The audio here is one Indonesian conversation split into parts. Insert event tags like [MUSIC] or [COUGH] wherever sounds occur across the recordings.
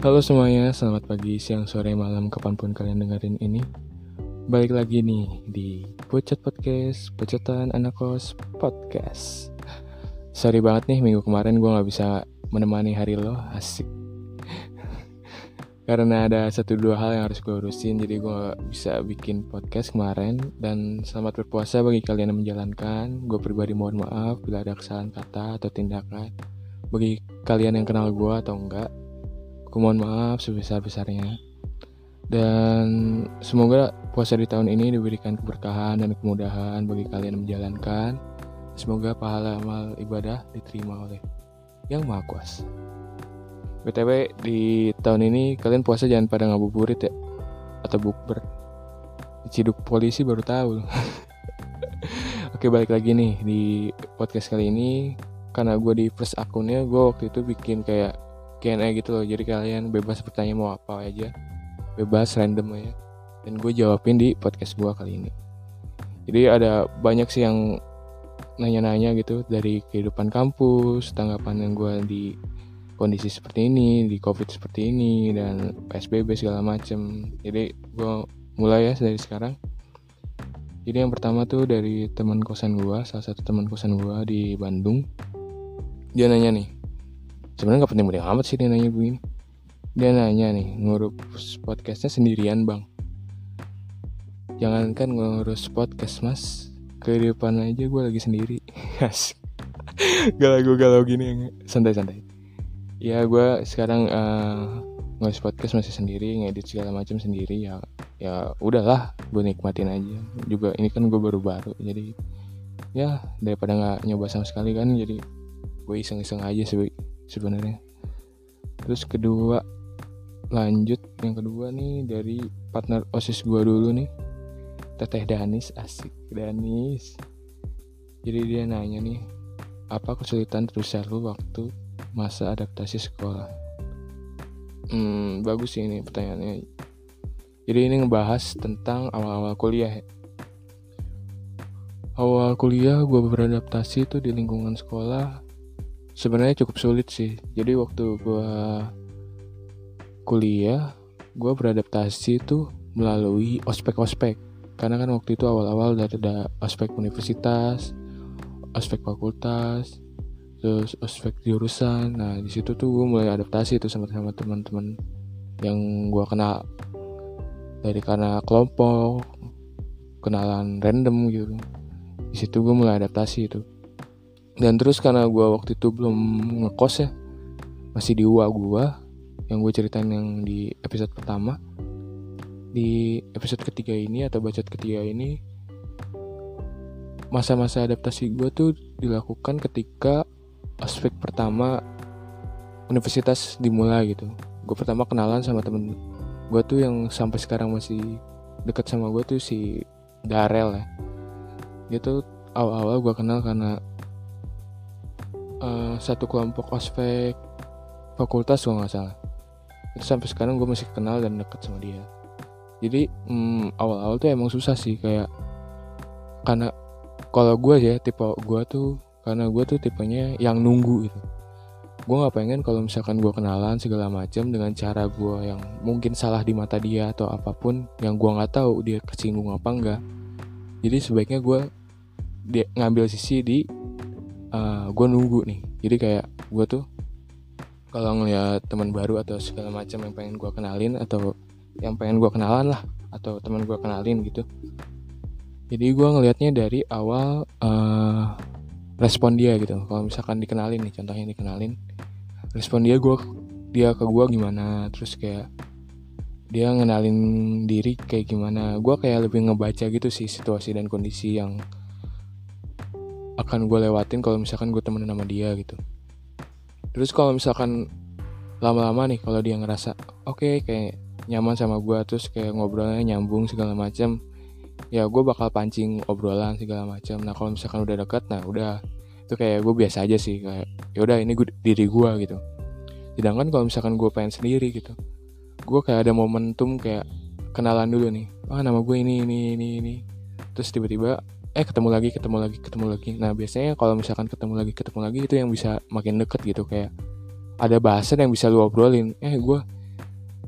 Halo semuanya, selamat pagi, siang, sore, malam, kapan pun kalian dengerin ini. Balik lagi nih di Bocot Podcast, Bocotan Anak Kos Podcast. Sorry banget nih, minggu kemarin gue gak bisa menemani hari lo, asik. Karena ada satu dua hal yang harus gue urusin, jadi gue gak bisa bikin podcast kemarin. Dan selamat berpuasa bagi kalian yang menjalankan. Gue pribadi mohon maaf bila ada kesalahan kata atau tindakan. Bagi kalian yang kenal gue atau enggak Aku mohon maaf sebesar-besarnya. Dan semoga puasa di tahun ini diberikan keberkahan dan kemudahan bagi kalian menjalankan. Semoga pahala amal ibadah diterima oleh Yang Maha Kuasa. BTW di tahun ini kalian puasa jangan pada ngabuburit ya atau bukber. Ciduk polisi baru tahu. [LAUGHS] Oke balik lagi nih di podcast kali ini karena gue di first akunnya gue waktu itu bikin kayak Q&A gitu loh. Jadi kalian bebas bertanya mau apa aja. Bebas random ya. Dan gue jawabin di podcast gue kali ini. Jadi ada banyak sih yang nanya-nanya gitu dari kehidupan kampus tanggapan yang gue di kondisi seperti ini di covid seperti ini dan psbb segala macem. Jadi gue mulai ya dari sekarang. Jadi yang pertama tuh dari teman kosan gue salah satu teman kosan gue di Bandung. Dia nanya nih sebenarnya nggak penting-penting amat sih dia nanya begini dia nanya nih ngurus podcastnya sendirian bang. Jangankan ngurus podcast mas. Kehidupan aja gue lagi sendiri. [LAUGHS] Galau-galau gini santai-santai. Ya gue sekarang uh, ngurus podcast masih sendiri ngedit segala macam sendiri ya ya udahlah gue nikmatin aja. Juga ini kan gue baru-baru jadi ya daripada nggak nyoba sama sekali kan jadi gue iseng-iseng aja sih sebenarnya. Terus kedua lanjut. Yang kedua nih dari partner osis gue dulu nih. Teteh Danis asik. Danis. Jadi dia nanya nih apa kesulitan terusan lu waktu masa adaptasi sekolah? Hmm bagus sih ini pertanyaannya. Jadi ini ngebahas tentang awal-awal kuliah awal kuliah gue beradaptasi tuh di lingkungan sekolah sebenarnya cukup sulit sih. Jadi waktu gue kuliah gue beradaptasi tuh melalui ospek-ospek. Karena kan waktu itu awal-awal dari ada ospek universitas ospek fakultas terus ospek jurusan. Nah di situ tuh gue mulai adaptasi tuh sama sama teman-teman yang gue kenal dari karena kelompok kenalan random gitu. Di situ gue mulai adaptasi itu dan terus karena gue waktu itu belum ngekos ya masih di UA gue yang gue ceritain yang di episode pertama. Di episode ketiga ini atau bacot ketiga ini masa-masa adaptasi gue tuh dilakukan ketika aspek pertama universitas dimulai gitu. Gue pertama kenalan sama temen gue tuh yang sampai sekarang masih deket sama gue tuh si Darel ya. Dia tuh awal-awal gue kenal karena uh, satu kelompok ospek fakultas kalau nggak salah. Itu sampai sekarang gue masih kenal dan deket sama dia. Jadi hmm, awal-awal tuh emang susah sih kayak karena kalau gue ya tipe gue tuh karena gue tuh tipenya yang nunggu gitu. Gue nggak pengen kalau misalkan gue kenalan segala macam dengan cara gue yang mungkin salah di mata dia atau apa pun yang gue nggak tahu dia kesinggung apa enggak jadi sebaiknya gue dia ngambil sisi di uh, eh, gue nunggu nih. Jadi kayak gue tuh kalau ngeliat teman baru atau segala macam yang pengen gue kenalin atau yang pengen gue kenalan lah atau teman gue kenalin gitu. Jadi gue ngelihatnya dari awal uh, respon dia gitu. Kalau misalkan dikenalin nih contohnya dikenalin respon dia gue dia ke gue gimana? Terus kayak dia ngenalin diri kayak gimana? Gue kayak lebih ngebaca gitu sih situasi dan kondisi yang akan gue lewatin kalau misalkan gue temenan sama dia gitu. Terus kalau misalkan lama-lama nih kalau dia ngerasa oke okay, kayak nyaman sama gue terus kayak ngobrolnya nyambung segala macam ya gue bakal pancing obrolan segala macam nah kalau misalkan udah deket nah udah. Itu kayak gue biasa aja sih kayak ya udah ini gue diri gue gitu. Sedangkan kalau misalkan gue pengen sendiri gitu gue kayak ada momentum kayak kenalan dulu nih. Ah nama gue ini ini ini ini. Terus tiba-tiba eh ketemu lagi ketemu lagi ketemu lagi. Nah biasanya kalau misalkan ketemu lagi ketemu lagi itu yang bisa makin deket gitu kayak ada bahasan yang bisa lu obrolin. Eh gue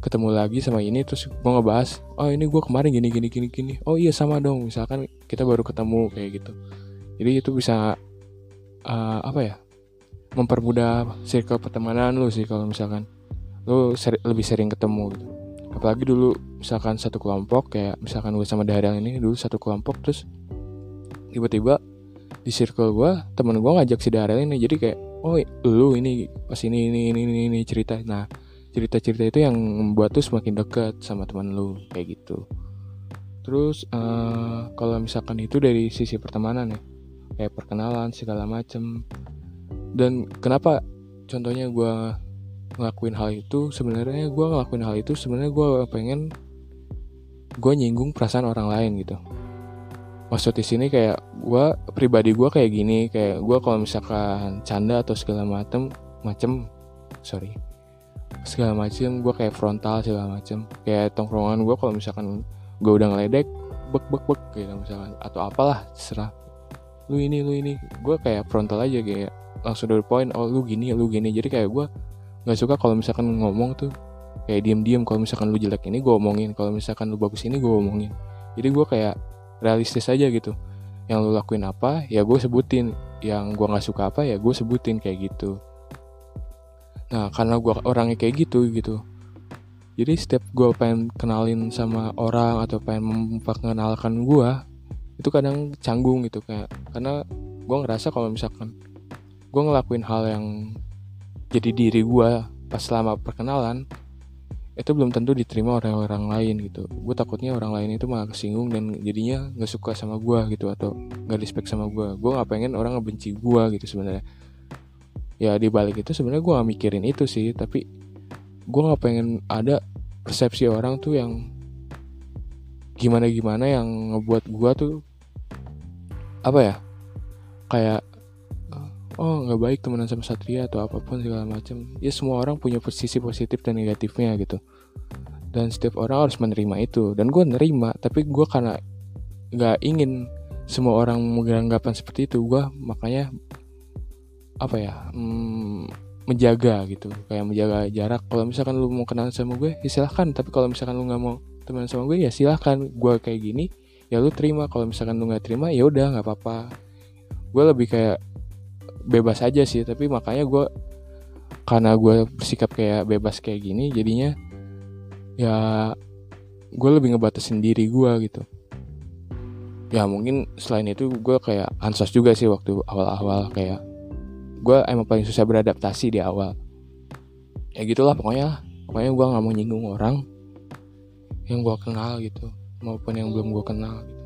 ketemu lagi sama ini terus gue ngebahas oh ini gue kemarin gini gini gini gini. Oh iya sama dong misalkan kita baru ketemu kayak gitu. Jadi itu bisa uh, apa ya mempermudah circle pertemanan lu sih kalau misalkan lu seri, lebih sering ketemu gitu. Apalagi dulu misalkan satu kelompok kayak misalkan gue sama Daryl ini dulu satu kelompok terus tiba-tiba di circle gue temen gue ngajak si Daryl ini. Jadi kayak oh lu ini pas ini ini ini ini, ini cerita. Nah cerita-cerita itu yang membuat tuh semakin dekat sama teman lu kayak gitu. Terus uh, kalau misalkan itu dari sisi pertemanan ya kayak perkenalan segala macem. Dan kenapa contohnya gue ngelakuin hal itu? Sebenarnya gue ngelakuin hal itu sebenarnya gue pengen gue nyinggung perasaan orang lain gitu maksud di sini kayak gue pribadi gue kayak gini kayak gue kalau misalkan canda atau segala macem macem sorry segala macem gue kayak frontal segala macem. Kayak tongkrongan gue kalau misalkan gue udah ngeledek bek bek bek gitu misalkan. Atau apalah serah lu ini lu ini. Gue kayak frontal aja kayak langsung dari poin oh lu gini lu gini. Jadi kayak gue nggak suka kalau misalkan ngomong tuh kayak diem diem kalau misalkan lu jelek ini gue omongin. Kalau misalkan lu bagus ini gue omongin. Jadi gue kayak realistis aja gitu. Yang lu lakuin apa ya gue sebutin. Yang gue nggak suka apa ya gue sebutin kayak gitu. Nah karena gue orangnya kayak gitu gitu. Jadi setiap gue pengen kenalin sama orang atau pengen memperkenalkan gue itu kadang canggung gitu kayak karena gue ngerasa kalau misalkan gue ngelakuin hal yang jadi diri gue pas selama perkenalan itu belum tentu diterima oleh orang lain gitu. Gue takutnya orang lain itu malah kesinggung dan jadinya nggak suka sama gue gitu atau nggak respect sama gue gue nggak pengen orang ngebenci gue gitu sebenarnya. Ya di balik itu sebenarnya gue gak mikirin itu sih tapi gue nggak pengen ada persepsi orang tuh yang gimana gimana yang ngebuat gue tuh apa ya kayak oh nggak baik temenan sama satria atau apa pun segala macam ya semua orang punya sisi positif dan negatifnya gitu. Dan setiap orang harus menerima itu. Dan gue nerima tapi gue karena nggak ingin semua orang menganggapan seperti itu gue makanya apa ya hmm, menjaga gitu. Kayak menjaga jarak. Kalau misalkan lu mau kenal sama gue ya silahkan. Tapi kalau misalkan lu nggak mau teman sama gue ya silahkan. Gue kayak gini ya lu terima. Kalau misalkan lu nggak terima ya udah nggak apa-apa. Gue lebih kayak bebas aja sih tapi makanya gue karena gue bersikap kayak bebas kayak gini jadinya ya gue lebih ngebatasin diri gue gitu. Ya mungkin selain itu gue kayak ansos juga sih waktu awal-awal kayak gue emang paling susah beradaptasi di awal. Ya gitulah pokoknya pokoknya gue nggak mau nyinggung orang yang gue kenal gitu maupun yang belum gue kenal gitu.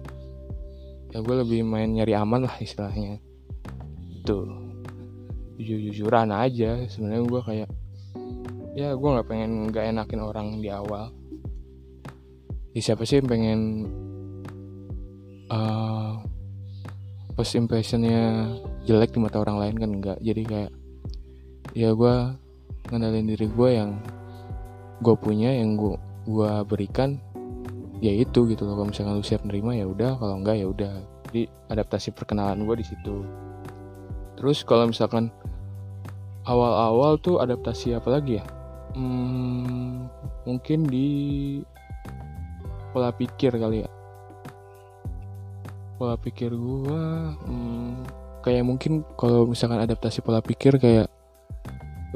Ya gue lebih main nyari aman lah istilahnya. Jujur jujuran aja. Sebenarnya gue kayak ya gue nggak pengen nggak enakin orang di awal. Ya siapa sih yang pengen uh, first impressionnya jelek di mata orang lain kan? Enggak jadi kayak ya gue ngendalin diri gue yang gue punya yang gue gue berikan ya itu gitu loh. Kalau misalkan lu siap nerima ya udah. Kalau enggak ya udah. Jadi adaptasi perkenalan gue di situ terus kalau misalkan awal-awal tuh adaptasi apa lagi ya? Hmm, mungkin di pola pikir kali ya. Pola pikir gue hmm, kayak mungkin kalau misalkan adaptasi pola pikir kayak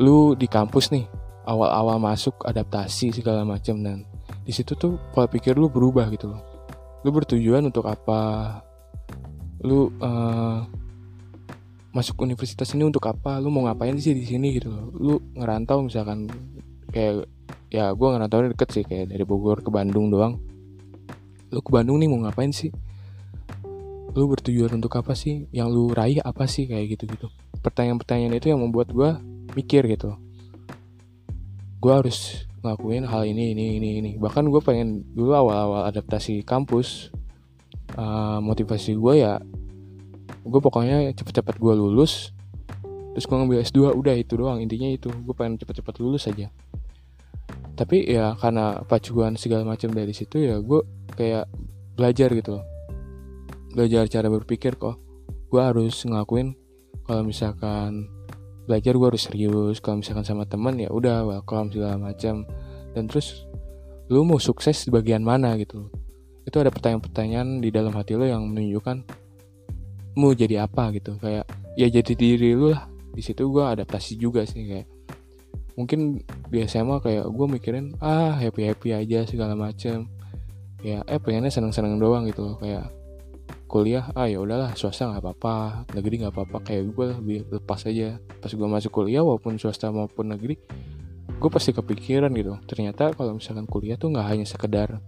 lu di kampus nih awal-awal masuk adaptasi segala macam dan di situ tuh pola pikir lu berubah gitu loh. Lu bertujuan untuk apa? Lu uh, masuk universitas ini untuk apa? Lu mau ngapain sih di sini gitu lu ngerantau misalkan kayak ya gue ngerantau deket sih kayak dari Bogor ke Bandung doang. Lu ke Bandung nih mau ngapain sih? Lu bertujuan untuk apa sih? Yang lu raih apa sih? Kayak gitu gitu pertanyaan-pertanyaan itu yang membuat gue mikir gitu. Gue harus ngelakuin hal ini ini ini ini. Bahkan gue pengen dulu awal-awal adaptasi kampus uh, motivasi gue ya gue pokoknya cepet-cepet gue lulus terus gue ngambil S2 udah itu doang intinya itu. Gue pengen cepet-cepet lulus aja. Tapi ya karena pacuan segala macam dari situ ya gue kayak belajar gitu loh. Belajar cara berpikir kok. Gue harus ngelakuin kalau misalkan belajar gue harus serius kalau misalkan sama teman ya udah welcome segala macam. Dan terus lu mau sukses di bagian mana gitu itu ada pertanyaan-pertanyaan di dalam hati lo yang menunjukkan mau jadi apa gitu. Kayak ya jadi diri lu lah. Di situ gue adaptasi juga sih kayak mungkin di SMA kayak gue mikirin ah happy happy aja segala macem. Ya eh pengennya seneng seneng doang gitu loh. Kayak kuliah ah ya udahlah swasta nggak apa-apa negeri nggak apa-apa kayak gue lebih lepas aja. Pas gue masuk kuliah walaupun swasta maupun negeri gue pasti kepikiran gitu. Ternyata kalau misalkan kuliah tuh nggak hanya sekedar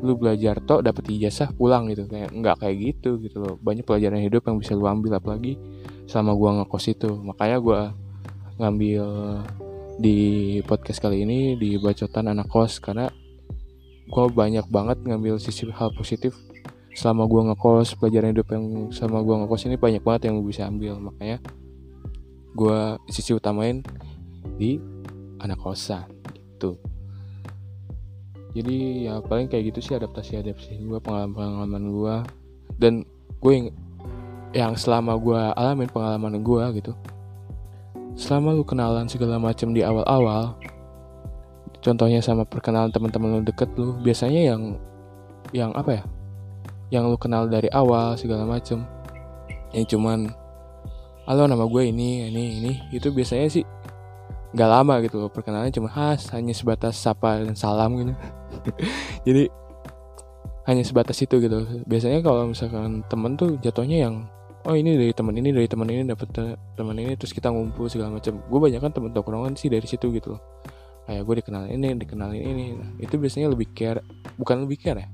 lu belajar tok dapet ijazah pulang gitu. Kayak nggak kayak gitu gitu loh. Banyak pelajaran hidup yang bisa lu ambil apalagi sama gua ngekos itu. Makanya gua ngambil di podcast kali ini di bacotan anak kos karena gua banyak banget ngambil sisi hal positif selama gua ngekos. Pelajaran hidup yang sama gua ngekos ini banyak banget yang gue bisa ambil. Makanya gua sisi utamain di anak kosan gitu jadi ya paling kayak gitu sih adaptasi adaptasi gue pengalaman pengalaman gue dan gue yang yang selama gue alamin pengalaman gue gitu selama lu kenalan segala macam di awal-awal contohnya sama perkenalan teman-teman lu deket lu biasanya yang yang apa ya yang lu kenal dari awal segala macam yang cuman halo nama gue ini ini ini itu biasanya sih nggak lama gitu loh. Perkenalan cuma khas hanya sebatas sapa dan salam gitu. [LAUGHS] Jadi hanya sebatas itu gitu. Biasanya kalau misalkan temen tuh jatuhnya yang oh ini dari teman ini dari teman ini dapet teman ini terus kita ngumpul segala macam. Gue banyak kan temen tongkrongan sih dari situ gitu loh. Kayak gue dikenalin ini dikenalin ini. Nah, itu biasanya lebih care bukan lebih care ya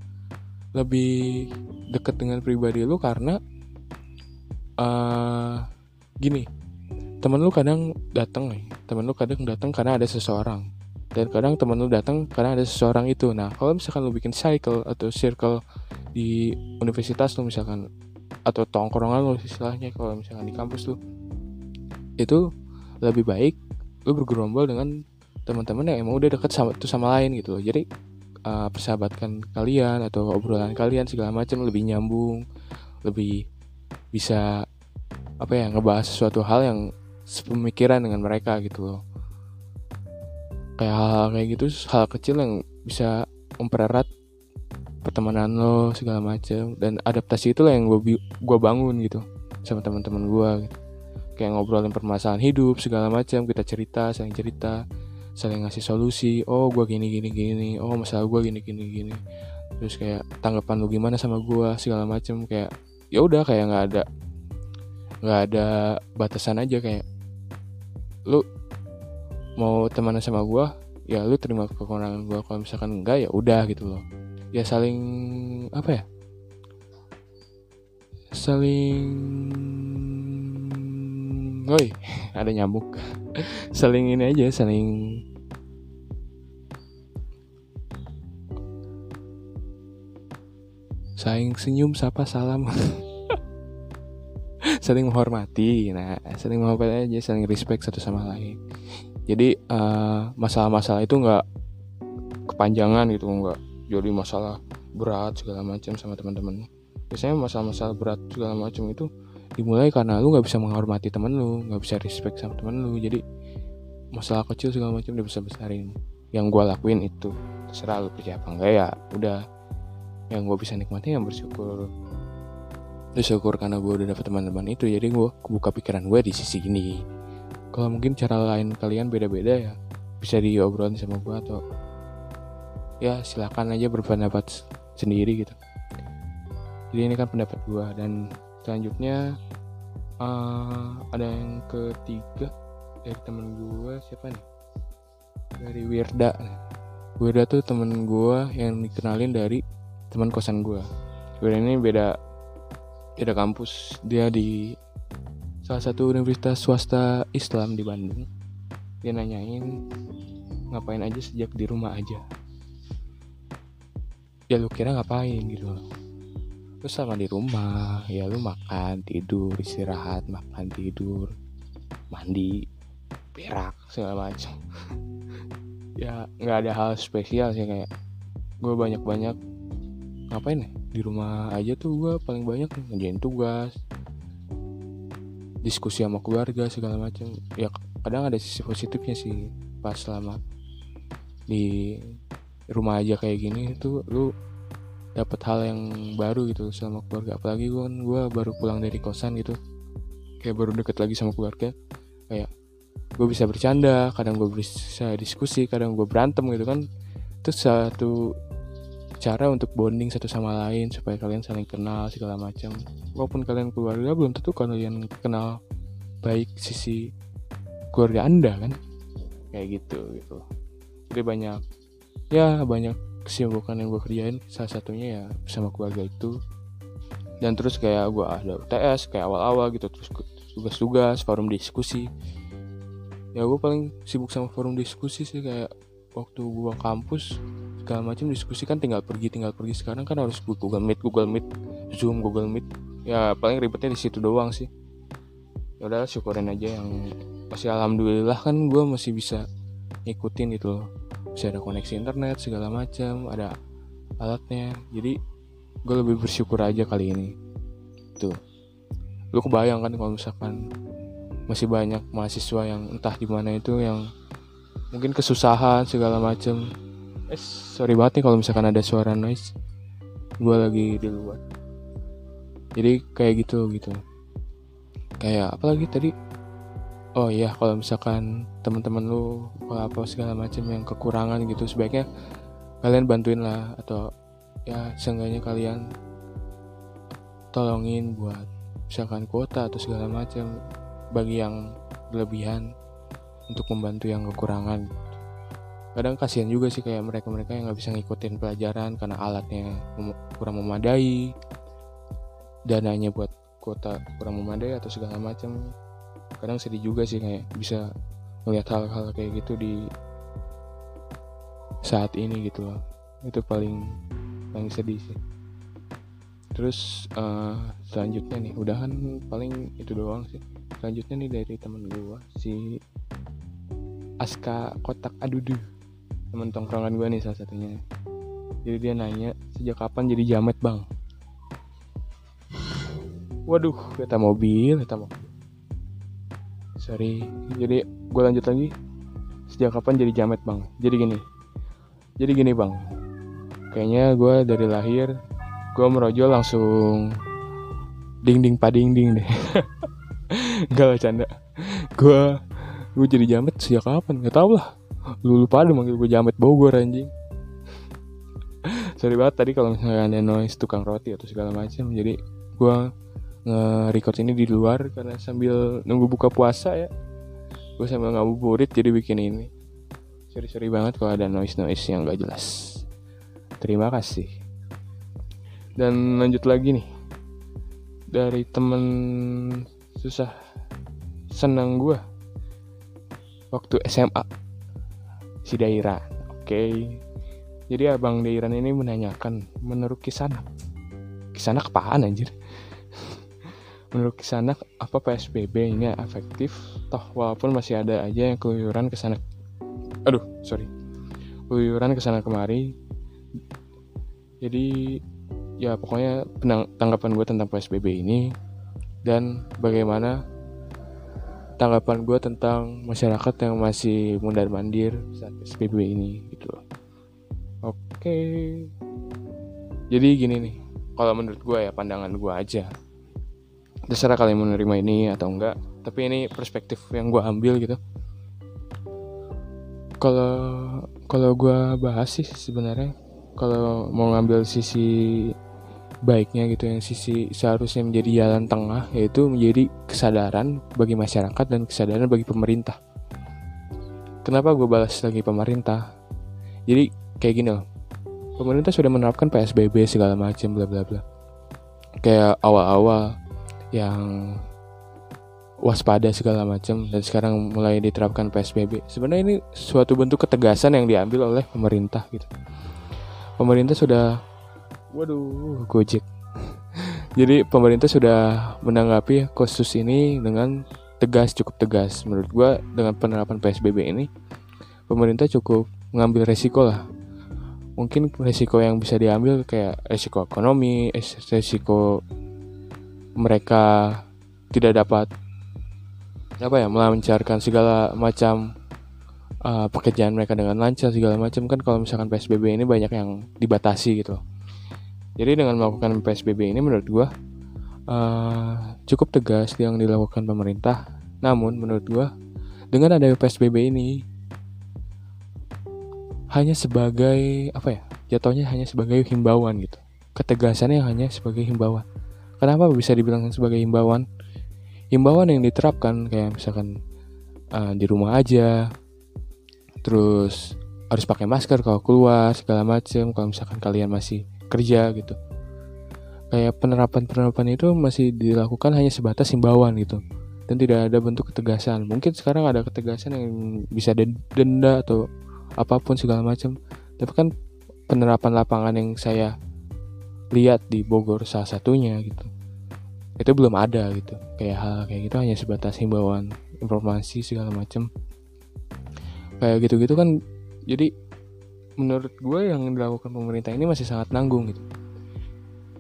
lebih deket dengan pribadi lu karena uh, gini temen lu kadang datang nih. Temen lu kadang datang karena ada seseorang. Dan kadang temen lu datang karena ada seseorang itu. Nah kalau misalkan lu bikin cycle atau circle di universitas lu misalkan atau tongkrongan lu istilahnya kalau misalkan di kampus lu itu lebih baik lu bergerombol dengan teman-teman yang emang udah deket sama tuh sama lain gitu loh. Jadi uh, persahabatan kalian atau obrolan kalian segala macam lebih nyambung lebih bisa apa ya ngebahas sesuatu hal yang sepemikiran dengan mereka gitu loh. Kayak hal-hal kayak gitu hal kecil yang bisa mempererat pertemanan lo segala macam dan adaptasi itulah yang gue gua bangun gitu sama teman-teman gue gitu. kayak ngobrolin permasalahan hidup segala macam kita cerita saling cerita saling ngasih solusi. Oh gue gini gini gini. Oh masalah gue gini gini gini. Terus kayak tanggapan lu gimana sama gue segala macam kayak ya udah kayak nggak ada nggak ada batasan aja kayak lu mau teman sama gue ya lu terima kekurangan gue kalau misalkan enggak ya udah gitu loh. Ya saling apa ya? Saling woi [LAUGHS] ada nyamuk [LAUGHS] saling ini aja saling saling senyum sapa salam [LAUGHS] saling menghormati nah saling menghormati aja saling respect satu sama lain. Jadi uh, masalah-masalah itu nggak kepanjangan gitu nggak jadi masalah berat segala macam sama teman-teman. Biasanya masalah-masalah berat segala macam itu dimulai karena lu nggak bisa menghormati temen lu nggak bisa respect sama temen lu. Jadi masalah kecil segala macam dia bisa besarin yang gue lakuin itu terserah lu percaya apa enggak ya udah. Yang gue bisa nikmati yang bersyukur bersyukur karena gue udah dapet teman-teman itu jadi gue buka pikiran gue di sisi ini. Kalau mungkin cara lain kalian beda-beda ya bisa diobrolin sama gue atau ya silakan aja berpendapat sendiri gitu. Jadi ini kan pendapat gue dan selanjutnya uh, ada yang ketiga dari temen gue siapa nih? Dari Wirda. Wirda tuh temen gue yang dikenalin dari teman kosan gue Wirda ini beda beda kampus. Dia di salah satu universitas swasta Islam di Bandung. Dia nanyain ngapain aja sejak di rumah aja? Ya lu kira ngapain? Gitu loh. Lu sama di rumah ya lu makan tidur istirahat makan tidur mandi berak segala macam. [LAUGHS] Ya nggak ada hal spesial sih kayak gue banyak banyak ngapain ya di rumah aja tuh gue paling banyak ngerjain tugas. Diskusi sama keluarga segala macam ya kadang ada sisi positifnya sih pas selama di rumah aja kayak gini itu lu dapat hal yang baru gitu sama keluarga. Apalagi gue kan gue baru pulang dari kosan gitu. Kayak baru deket lagi sama keluarga. Kayak gue bisa bercanda kadang gue bisa diskusi kadang gue berantem gitu kan. Itu satu cara untuk bonding satu sama lain supaya kalian saling kenal segala macam. Walaupun kalian keluarga belum tentu kalian kenal baik sisi keluarga anda kan? Kayak gitu gitu. Jadi banyak ya banyak kesibukan yang gue kerjain. Salah satunya ya bersama keluarga itu. Dan terus kayak gue ada UTS kayak awal-awal gitu terus tugas-tugas forum diskusi. Ya gue paling sibuk sama forum diskusi sih kayak waktu gue kampus segala macam diskusi kan tinggal pergi tinggal pergi. Sekarang kan harus Google Meet Google Meet Zoom Google Meet. Ya paling ribetnya di situ doang sih. Ya udah syukurin aja yang masih alhamdulillah kan gue masih bisa ngikutin itu bisa ada koneksi internet segala macam ada alatnya. Jadi gue lebih bersyukur aja kali ini. Tuh lu kebayang kan kalau misalkan masih banyak mahasiswa yang entah di mana itu yang mungkin kesusahan segala macam eh sorry banget nih kalau misalkan ada suara noise. Gue lagi di luar. Jadi kayak gitu gitu. Kayak apa lagi tadi? Oh iya kalau misalkan teman-teman lu apa segala macam yang kekurangan gitu sebaiknya kalian bantuin lah atau ya seenggaknya kalian tolongin buat misalkan kuota atau segala macam bagi yang berlebihan untuk membantu yang kekurangan kadang kasihan juga sih kayak mereka-mereka yang nggak bisa ngikutin pelajaran karena alatnya kurang memadai dananya buat kuota kurang memadai atau segala macam. Kadang sedih juga sih kayak bisa melihat hal-hal kayak gitu di saat ini gitu loh. Itu paling paling sedih sih. Terus uh, selanjutnya nih udahan paling itu doang sih. Selanjutnya nih dari temen gue si Aska Kotak Adudu temen tongkrongan gue nih salah satunya. Jadi dia nanya sejak kapan jadi jamet bang? Waduh kita mobil kita mobil. Sorry. Jadi gue lanjut lagi. Sejak kapan jadi jamet bang? Jadi gini. Jadi gini bang. Kayaknya gue dari lahir gue merojol langsung ding pading ding deh. [LAUGHS] Gak lah canda. Gue gue jadi jamet sejak kapan? Nggak tau lah lu lupa ada manggil gue jamet Bogor anjing. Sorry banget tadi kalau misalnya ada noise tukang roti atau segala macam jadi gue nge-record ini di luar karena sambil nunggu buka puasa ya. Gue sambil ngabuburit jadi bikin ini. Sorry-sorry banget kalau ada noise-noise yang gak jelas. Terima kasih. Dan lanjut lagi nih. Dari temen susah senang gue waktu SMA si Daira. Oke. Jadi abang Dairan ini menanyakan menurut Kisana Kisana apaan anjir? [LAUGHS] Menurut Kisanak apa PSBB ini efektif? Toh walaupun masih ada aja yang keluyuran ke sana aduh sorry. Keluyuran ke sana kemari. Jadi ya pokoknya tanggapan gue tentang PSBB ini dan bagaimana tanggapan gue tentang masyarakat yang masih mundar mandir saat PSBB ini gitu. Loh oke. Jadi gini nih kalau menurut gue ya pandangan gue aja. Terserah kalian menerima ini atau enggak tapi ini perspektif yang gue ambil gitu. Kalau kalau gue bahas sih sebenarnya kalau mau ngambil sisi baiknya gitu yang sisi seharusnya menjadi jalan tengah yaitu menjadi kesadaran bagi masyarakat dan kesadaran bagi pemerintah kenapa gue balas lagi pemerintah jadi kayak gini loh pemerintah sudah menerapkan PSBB segala macam bla bla bla kayak awal-awal yang waspada segala macam dan sekarang mulai diterapkan PSBB. Sebenarnya ini suatu bentuk ketegasan yang diambil oleh pemerintah gitu. Pemerintah sudah waduh Gojek. Jadi pemerintah sudah menanggapi kasus ini dengan tegas cukup tegas. Menurut gua dengan penerapan PSBB ini pemerintah cukup mengambil resiko lah. Mungkin resiko yang bisa diambil kayak resiko ekonomi, resiko mereka tidak dapat apa ya melancarkan segala macam uh, pekerjaan mereka dengan lancar segala macam kan kalau misalkan PSBB ini banyak yang dibatasi gitu jadi dengan melakukan PSBB ini menurut gua uh, cukup tegas yang dilakukan pemerintah. Namun menurut gua dengan adanya PSBB ini hanya sebagai apa ya jatuhnya hanya sebagai himbauan gitu. Ketegasannya hanya sebagai himbauan. Kenapa bisa dibilang sebagai himbauan? Himbauan yang diterapkan kayak misalkan uh, di rumah aja terus harus pakai masker kalau keluar segala macam kalau misalkan kalian masih kerja gitu. Kayak penerapan penerapan itu masih dilakukan hanya sebatas himbauan gitu. Dan tidak ada bentuk ketegasan. Mungkin sekarang ada ketegasan yang bisa denda atau apa pun segala macam. Tapi kan penerapan lapangan yang saya lihat di Bogor salah satunya gitu. Itu belum ada gitu. Kayak hal kayak gitu hanya sebatas himbauan informasi segala macam. Kayak gitu-gitu kan jadi menurut gue yang dilakukan pemerintah ini masih sangat nanggung gitu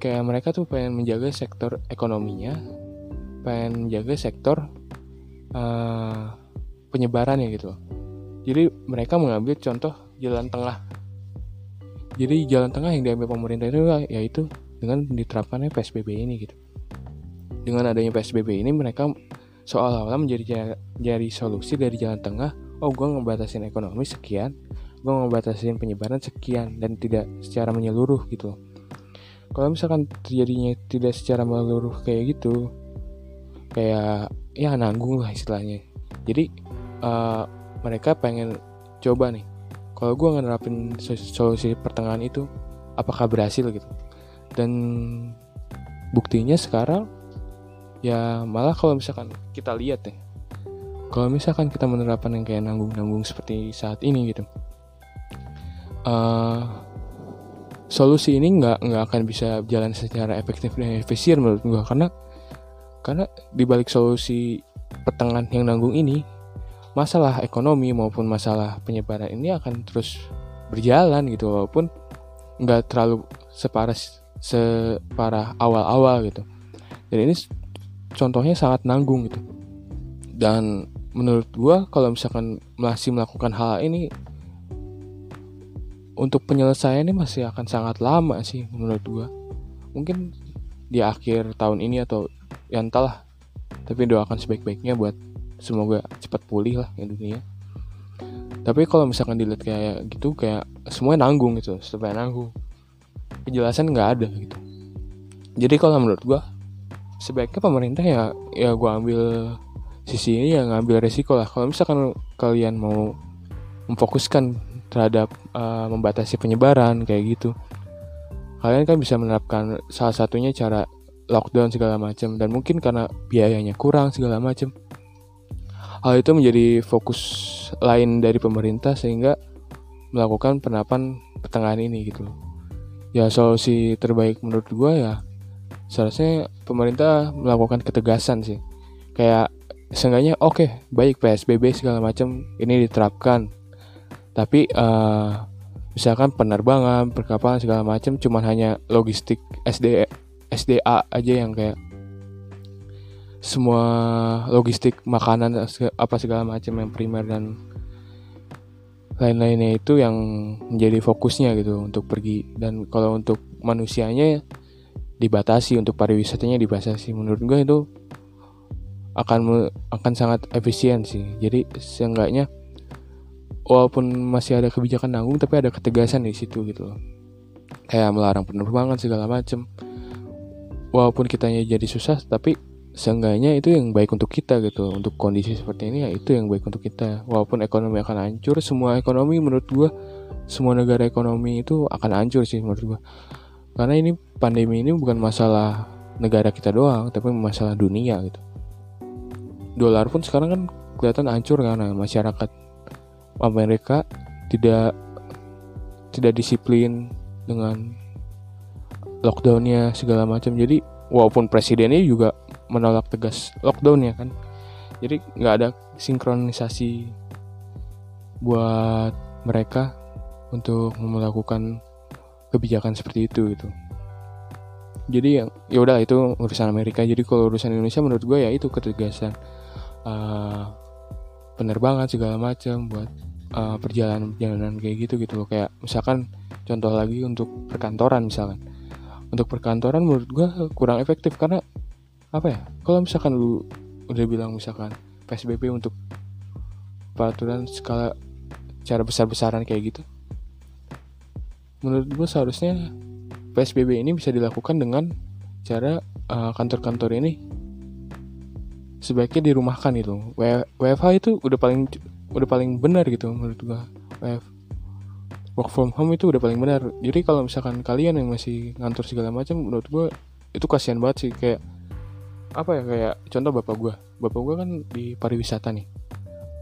kayak mereka tuh pengen menjaga sektor ekonominya pengen menjaga sektor uh, penyebarannya gitu jadi mereka mengambil contoh jalan tengah. Jadi jalan tengah yang diambil pemerintah itu yaitu dengan diterapkannya PSBB ini gitu. Dengan adanya PSBB ini mereka seolah-olah menjadi jadi solusi dari jalan tengah. Oh, gue ngebatasin ekonomi sekian, gue ngebatasin penyebaran sekian dan tidak secara menyeluruh gitu. Kalau misalkan terjadinya tidak secara menyeluruh kayak gitu, kayak ya nanggung lah istilahnya. Jadi uh, mereka pengen coba nih kalau gue ngerapin solusi pertengahan itu apakah berhasil gitu dan buktinya sekarang ya malah kalau misalkan kita lihat ya kalau misalkan kita menerapkan yang kayak nanggung-nanggung seperti saat ini gitu uh, solusi ini nggak nggak akan bisa jalan secara efektif dan efisien menurut gue karena karena dibalik solusi pertengahan yang nanggung ini masalah ekonomi maupun masalah penyebaran ini akan terus berjalan gitu walaupun nggak terlalu separah separah awal-awal gitu. Dan ini contohnya sangat nanggung gitu. Dan menurut gua kalau misalkan masih melakukan hal ini untuk penyelesaian ini masih akan sangat lama sih menurut gua. Mungkin di akhir tahun ini atau yang entahlah. Tapi doakan sebaik-baiknya buat semoga cepat pulih lah dunia. Tapi kalau misalkan dilihat kayak gitu kayak semuanya nanggung gitu supaya nanggung. Kejelasan nggak ada gitu. Jadi kalau menurut gua sebaiknya pemerintah ya ya gua ambil sisi ini yang ngambil resiko lah. Kalau misalkan kalian mau memfokuskan terhadap uh, membatasi penyebaran kayak gitu kalian kan bisa menerapkan salah satunya cara lockdown segala macam dan mungkin karena biayanya kurang segala macam Hal itu menjadi fokus lain dari pemerintah sehingga melakukan penerapan pertengahan ini gitu Ya solusi terbaik menurut gue ya seharusnya pemerintah melakukan ketegasan sih. Kayak seenggaknya oke okay, baik PSBB segala macam ini diterapkan. Tapi uh, misalkan penerbangan, perkapalan segala macam cuma hanya logistik SD SDA aja yang kayak semua logistik makanan apa segala macam yang primer dan lain-lainnya itu yang menjadi fokusnya gitu untuk pergi. Dan kalau untuk manusianya dibatasi untuk pariwisatanya dibatasi. Menurut gue itu akan akan sangat efisien sih. Jadi seenggaknya walaupun masih ada kebijakan nanggung tapi ada ketegasan di situ gitu loh. Kayak melarang penerbangan segala macam walaupun kitanya jadi susah tapi seenggaknya itu yang baik untuk kita gitu untuk kondisi seperti ini ya itu yang baik untuk kita. Walaupun ekonomi akan hancur semua ekonomi menurut gua semua negara ekonomi itu akan hancur sih menurut gua. Karena ini pandemi ini bukan masalah negara kita doang tapi masalah dunia gitu. Dolar pun sekarang kan kelihatan hancur karena masyarakat Amerika tidak tidak disiplin dengan lockdownnya segala macam. Jadi walaupun presidennya juga menolak tegas lockdown ya kan jadi nggak ada sinkronisasi buat mereka untuk melakukan kebijakan seperti itu gitu. Jadi yang ya udah itu urusan Amerika. Jadi kalau urusan Indonesia menurut gue ya itu ketegasan uh, penerbangan segala macam buat uh, perjalanan perjalanan kayak gitu gitu loh. Kayak misalkan contoh lagi untuk perkantoran misalkan. Untuk perkantoran menurut gue kurang efektif karena apa ya? Kalau misalkan lu udah bilang misalkan PSBB untuk peraturan skala cara besar-besaran kayak gitu menurut gue seharusnya PSBB ini bisa dilakukan dengan cara uh, kantor-kantor ini sebaiknya dirumahkan itu WFH itu udah paling udah paling benar gitu menurut gue WF work from home itu udah paling benar. Jadi kalau misalkan kalian yang masih ngantor segala macam menurut gue itu kasihan banget sih. Kayak apa ya kayak contoh bapak gue bapak gue kan di pariwisata nih.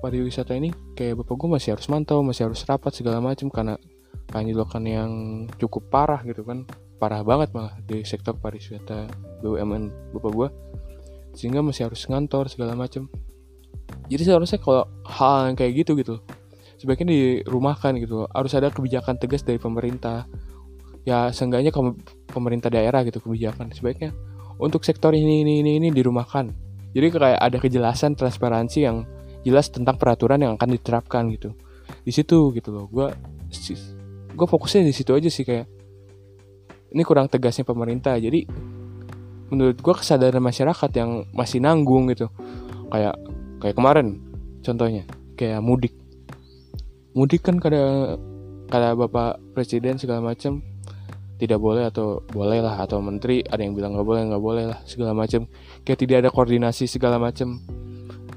Pariwisata ini kayak bapak gue masih harus mantau masih harus rapat segala macam karena kanjilokan yang cukup parah gitu kan. Parah banget malah di sektor pariwisata BUMN bapak gue sehingga masih harus ngantor segala macam jadi seharusnya kalau hal yang kayak gitu gitu sebaiknya dirumahkan gitu. Harus ada kebijakan tegas dari pemerintah. Ya seenggaknya pemerintah daerah gitu kebijakan. Sebaiknya untuk sektor ini ini ini ini dirumahkan. Jadi kayak ada kejelasan transparansi yang jelas tentang peraturan yang akan diterapkan gitu. Di situ gitu loh. Gue gue fokusnya di situ aja sih kayak ini kurang tegasnya pemerintah. Jadi menurut gue kesadaran masyarakat yang masih nanggung gitu. Kayak kayak kemarin contohnya kayak mudik. Mudik kan kada kada bapak presiden segala macam tidak boleh atau boleh lah atau menteri ada yang bilang nggak boleh nggak boleh lah segala macam kayak tidak ada koordinasi segala macam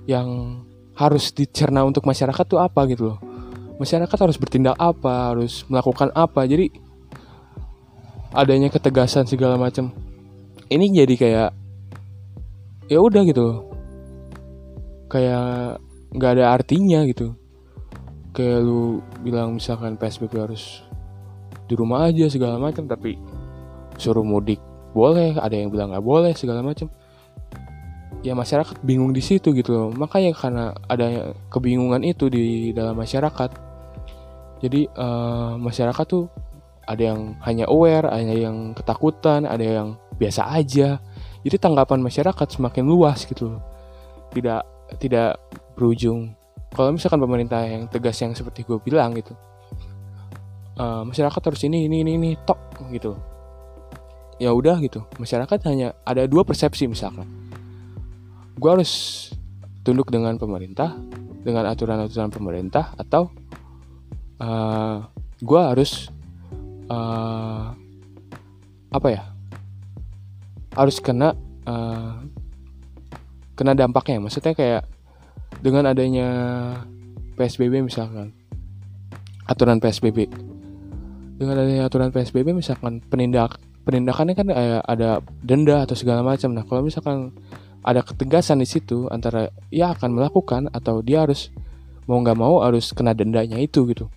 yang harus dicerna untuk masyarakat tuh apa gitu loh. Masyarakat harus bertindak apa harus melakukan apa. Jadi adanya ketegasan segala macam ini jadi kayak ya udah gitu kayak nggak ada artinya gitu. Kayak lu bilang misalkan PSBB harus di rumah aja segala macam tapi suruh mudik boleh ada yang bilang nggak boleh segala macam. Ya masyarakat bingung di situ gitu loh. Makanya karena adanya kebingungan itu di dalam masyarakat. Jadi uh, masyarakat tuh ada yang hanya aware ada yang ketakutan ada yang biasa aja. Jadi tanggapan masyarakat semakin luas gitu loh. Tidak tidak berujung. Kalau misalkan pemerintah yang tegas yang seperti gue bilang gitu uh, masyarakat harus ini ini ini ini tok gitu. Ya udah gitu. Masyarakat hanya ada dua persepsi misalkan. Gue harus tunduk dengan pemerintah dengan aturan-aturan pemerintah atau uh, eh, gue harus uh, apa ya? Harus kena uh, kena dampaknya. Maksudnya kayak dengan adanya PSBB misalkan aturan PSBB dengan adanya aturan PSBB misalkan penindak penindakannya kan ada denda atau segala macam. Nah kalau misalkan ada ketegasan di situ antara ya akan melakukan atau dia harus mau nggak mau harus kena dendanya itu gitu.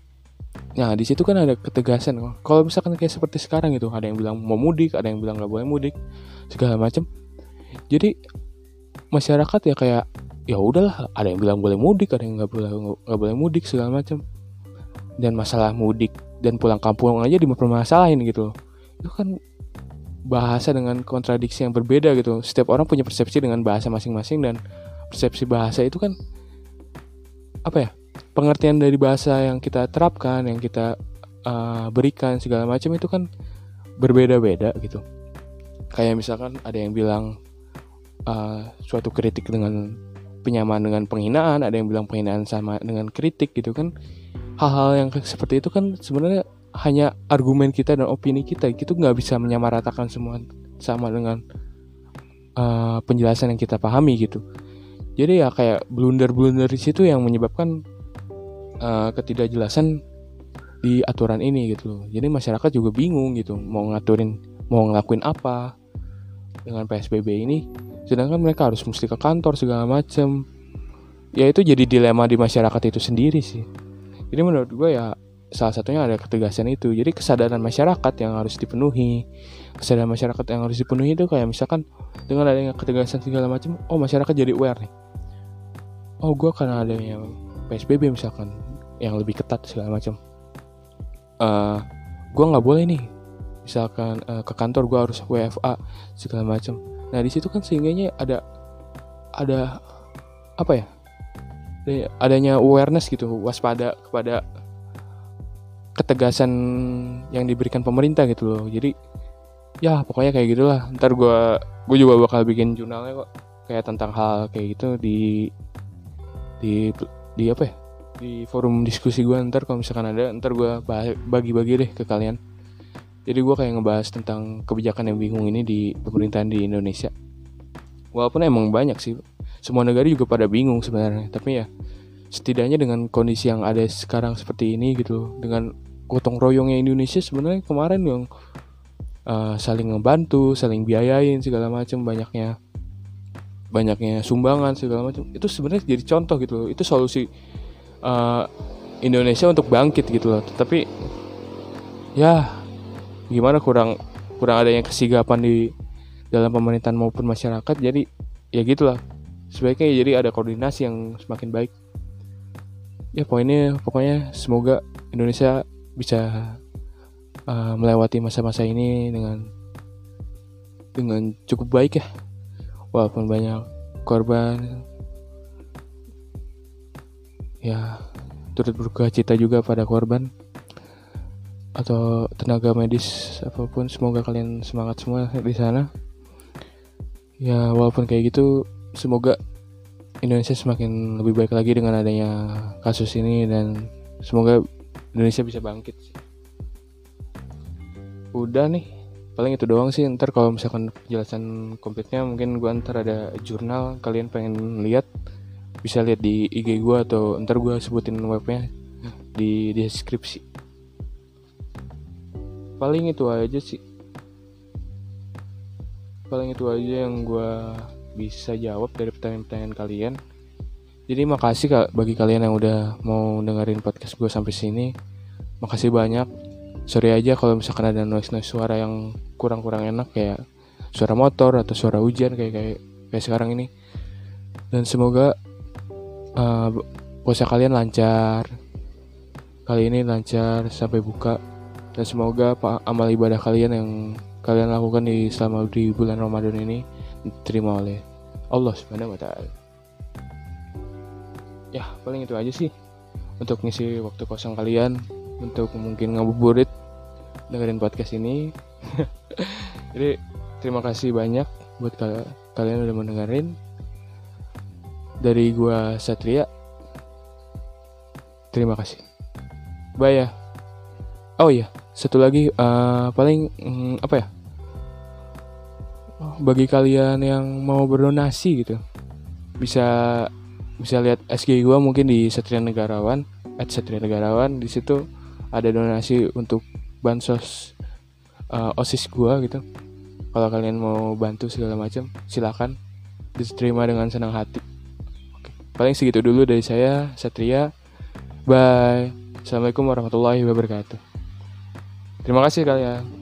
Nah di situ kan ada ketegasan. Kalau misalkan kayak seperti sekarang gitu ada yang bilang mau mudik ada yang bilang nggak boleh mudik segala macam. Jadi masyarakat ya kayak ya udahlah ada yang bilang boleh mudik ada yang nggak boleh nggak boleh mudik segala macam. Dan masalah mudik dan pulang kampung aja dipermasalahin gitu itu kan bahasa dengan kontradiksi yang berbeda gitu. Setiap orang punya persepsi dengan bahasa masing-masing dan persepsi bahasa itu kan apa ya pengertian dari bahasa yang kita terapkan yang kita uh, berikan segala macam itu kan berbeda-beda gitu. Kayak misalkan ada yang bilang uh, suatu kritik dengan penyamaan dengan penghinaan ada yang bilang penghinaan sama dengan kritik gitu kan. Hal-hal yang seperti itu kan sebenarnya hanya argumen kita dan opini kita. Gitu nggak bisa menyamaratakan semua sama dengan uh, penjelasan yang kita pahami gitu. Jadi ya kayak blunder-blunder di situ yang menyebabkan uh, ketidakjelasan di aturan ini gitu jadi masyarakat juga bingung gitu mau ngaturin mau ngelakuin apa dengan PSBB ini sedangkan mereka harus mesti ke kantor segala macem. Ya itu jadi dilema di masyarakat itu sendiri sih. Jadi menurut gue ya salah satunya ada ketegasan itu. Jadi kesadaran masyarakat yang harus dipenuhi. Kesadaran masyarakat yang harus dipenuhi itu kayak misalkan dengan adanya ketegasan segala macam oh masyarakat jadi aware nih. Oh gue karena adanya psbb misalkan yang lebih ketat segala macam uh, eh, gue nggak boleh nih. Misalkan uh, ke kantor gue harus WFA segala macam Nah di situ kan sehingganya ada ada apa ya? Adanya awareness gitu waspada kepada ketegasan yang diberikan pemerintah gitu loh. Jadi ya pokoknya kayak gitulah. Ntar gue gue juga bakal bikin jurnalnya kok kayak tentang hal kayak gitu di di di apa ya? Di forum diskusi gue ntar kalau misalkan ada ntar gue bagi-bagi deh ke kalian jadi gue kayak ngebahas tentang kebijakan yang bingung ini di pemerintahan di Indonesia. Walaupun emang banyak sih semua negara juga pada bingung sebenarnya. Tapi ya setidaknya dengan kondisi yang ada sekarang seperti ini gitu dengan gotong royongnya Indonesia sebenarnya kemarin yang uh, saling ngebantu saling biayain segala macam banyaknya banyaknya sumbangan segala macam itu sebenarnya jadi contoh gitu loh. Itu solusi uh, Indonesia untuk bangkit gitu loh. Tapi ya gimana kurang kurang adanya kesigapan di dalam pemerintahan maupun masyarakat jadi ya gitulah. Sebaiknya jadi ada koordinasi yang semakin baik. Ya poinnya pokoknya semoga Indonesia bisa uh, melewati masa-masa ini dengan dengan cukup baik ya. Walaupun banyak korban. Ya turut berduka cita juga pada korban atau tenaga medis apa pun semoga kalian semangat semua di sana. Ya walaupun kayak gitu semoga Indonesia semakin lebih baik lagi dengan adanya kasus ini dan semoga Indonesia bisa bangkit udah nih paling itu doang sih. Ntar kalau misalkan penjelasan komplitnya mungkin gue ntar ada jurnal kalian pengen lihat. Bisa lihat di IG gue atau ntar gue sebutin webnya di deskripsi paling itu aja sih. Paling itu aja yang gue bisa jawab dari pertanyaan-pertanyaan kalian. Jadi makasih kak bagi kalian yang udah mau dengerin podcast gue sampai sini. Makasih banyak. Sorry aja kalau misalkan ada noise noise suara yang kurang-kurang enak kayak suara motor atau suara hujan kayak kayak kayak sekarang ini. Dan semoga uh, kalian lancar. Kali ini lancar sampai buka dan semoga amal ibadah kalian yang kalian lakukan di selama di bulan Ramadan ini diterima oleh Allah Subhanahu wa taala. Ya, paling itu aja sih untuk ngisi waktu kosong kalian untuk mungkin ngabuburit dengerin podcast ini. [LAUGHS] Jadi terima kasih banyak buat kalian udah mendengarin. Dari gua Satria terima kasih. Bye ya. Oh iya satu lagi uh, paling um, apa ya? Bagi kalian yang mau berdonasi gitu bisa bisa lihat SG gua mungkin di Satria Negarawan at Satria Negarawan. Di situ ada donasi untuk bansos uh, osis gua gitu. Kalau kalian mau bantu segala macam silakan diterima dengan senang hati. Oke. paling segitu dulu dari saya Satria. Bye. Assalamualaikum warahmatullahi wabarakatuh terima kasih kalian